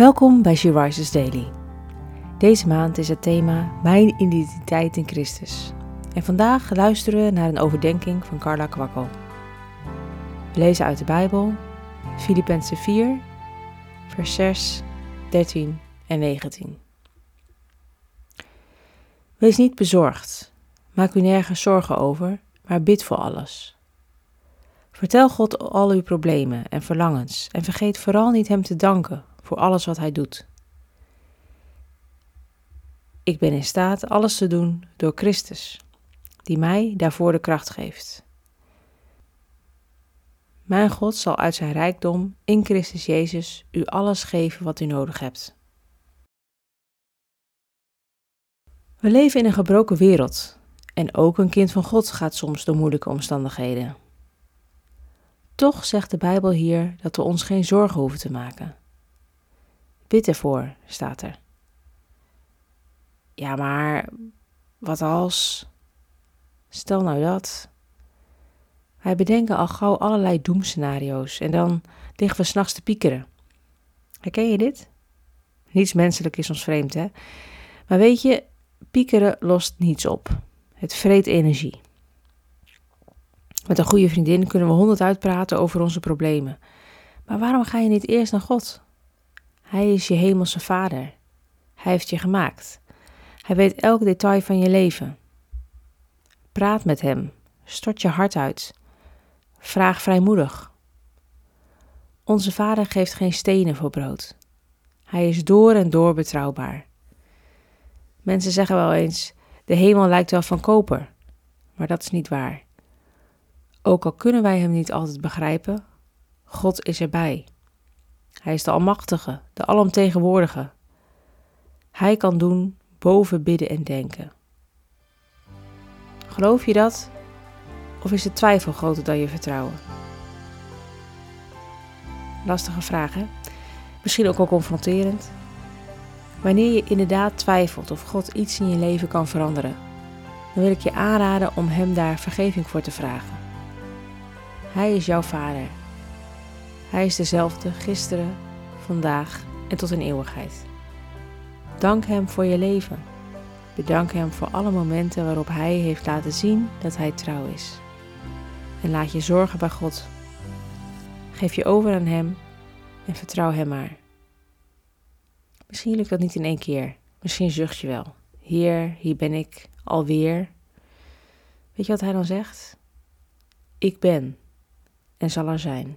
Welkom bij She Rises Daily. Deze maand is het thema Mijn identiteit in Christus. En vandaag luisteren we naar een overdenking van Carla Kwakkel. We lezen uit de Bijbel, Filippenzen 4, vers 6, 13 en 19. Wees niet bezorgd, maak u nergens zorgen over, maar bid voor alles. Vertel God al uw problemen en verlangens en vergeet vooral niet Hem te danken voor alles wat Hij doet. Ik ben in staat alles te doen door Christus, die mij daarvoor de kracht geeft. Mijn God zal uit zijn rijkdom in Christus Jezus u alles geven wat u nodig hebt. We leven in een gebroken wereld en ook een kind van God gaat soms door moeilijke omstandigheden. Toch zegt de Bijbel hier dat we ons geen zorgen hoeven te maken. Bid ervoor, staat er. Ja, maar wat als? Stel nou dat. Wij bedenken al gauw allerlei doemscenario's en dan liggen we s'nachts te piekeren. Herken je dit? Niets menselijk is ons vreemd, hè? Maar weet je, piekeren lost niets op. Het vreet energie. Met een goede vriendin kunnen we honderd uitpraten over onze problemen. Maar waarom ga je niet eerst naar God? Hij is je hemelse vader. Hij heeft je gemaakt. Hij weet elk detail van je leven. Praat met hem. Stort je hart uit. Vraag vrijmoedig. Onze vader geeft geen stenen voor brood. Hij is door en door betrouwbaar. Mensen zeggen wel eens: de hemel lijkt wel van koper. Maar dat is niet waar. Ook al kunnen wij hem niet altijd begrijpen, God is erbij. Hij is de Almachtige, de Alomtegenwoordige. Hij kan doen boven bidden en denken. Geloof je dat? Of is de twijfel groter dan je vertrouwen? Lastige vraag, hè? Misschien ook al confronterend. Wanneer je inderdaad twijfelt of God iets in je leven kan veranderen, dan wil ik je aanraden om Hem daar vergeving voor te vragen. Hij is jouw Vader hij is dezelfde gisteren, vandaag en tot in eeuwigheid. Dank Hem voor je leven. Bedank Hem voor alle momenten waarop Hij heeft laten zien dat Hij trouw is. En laat je zorgen bij God. Geef je over aan Hem en vertrouw Hem maar. Misschien lukt dat niet in één keer. Misschien zucht je wel. Heer, hier ben ik, alweer. Weet je wat Hij dan zegt? Ik ben en zal er zijn.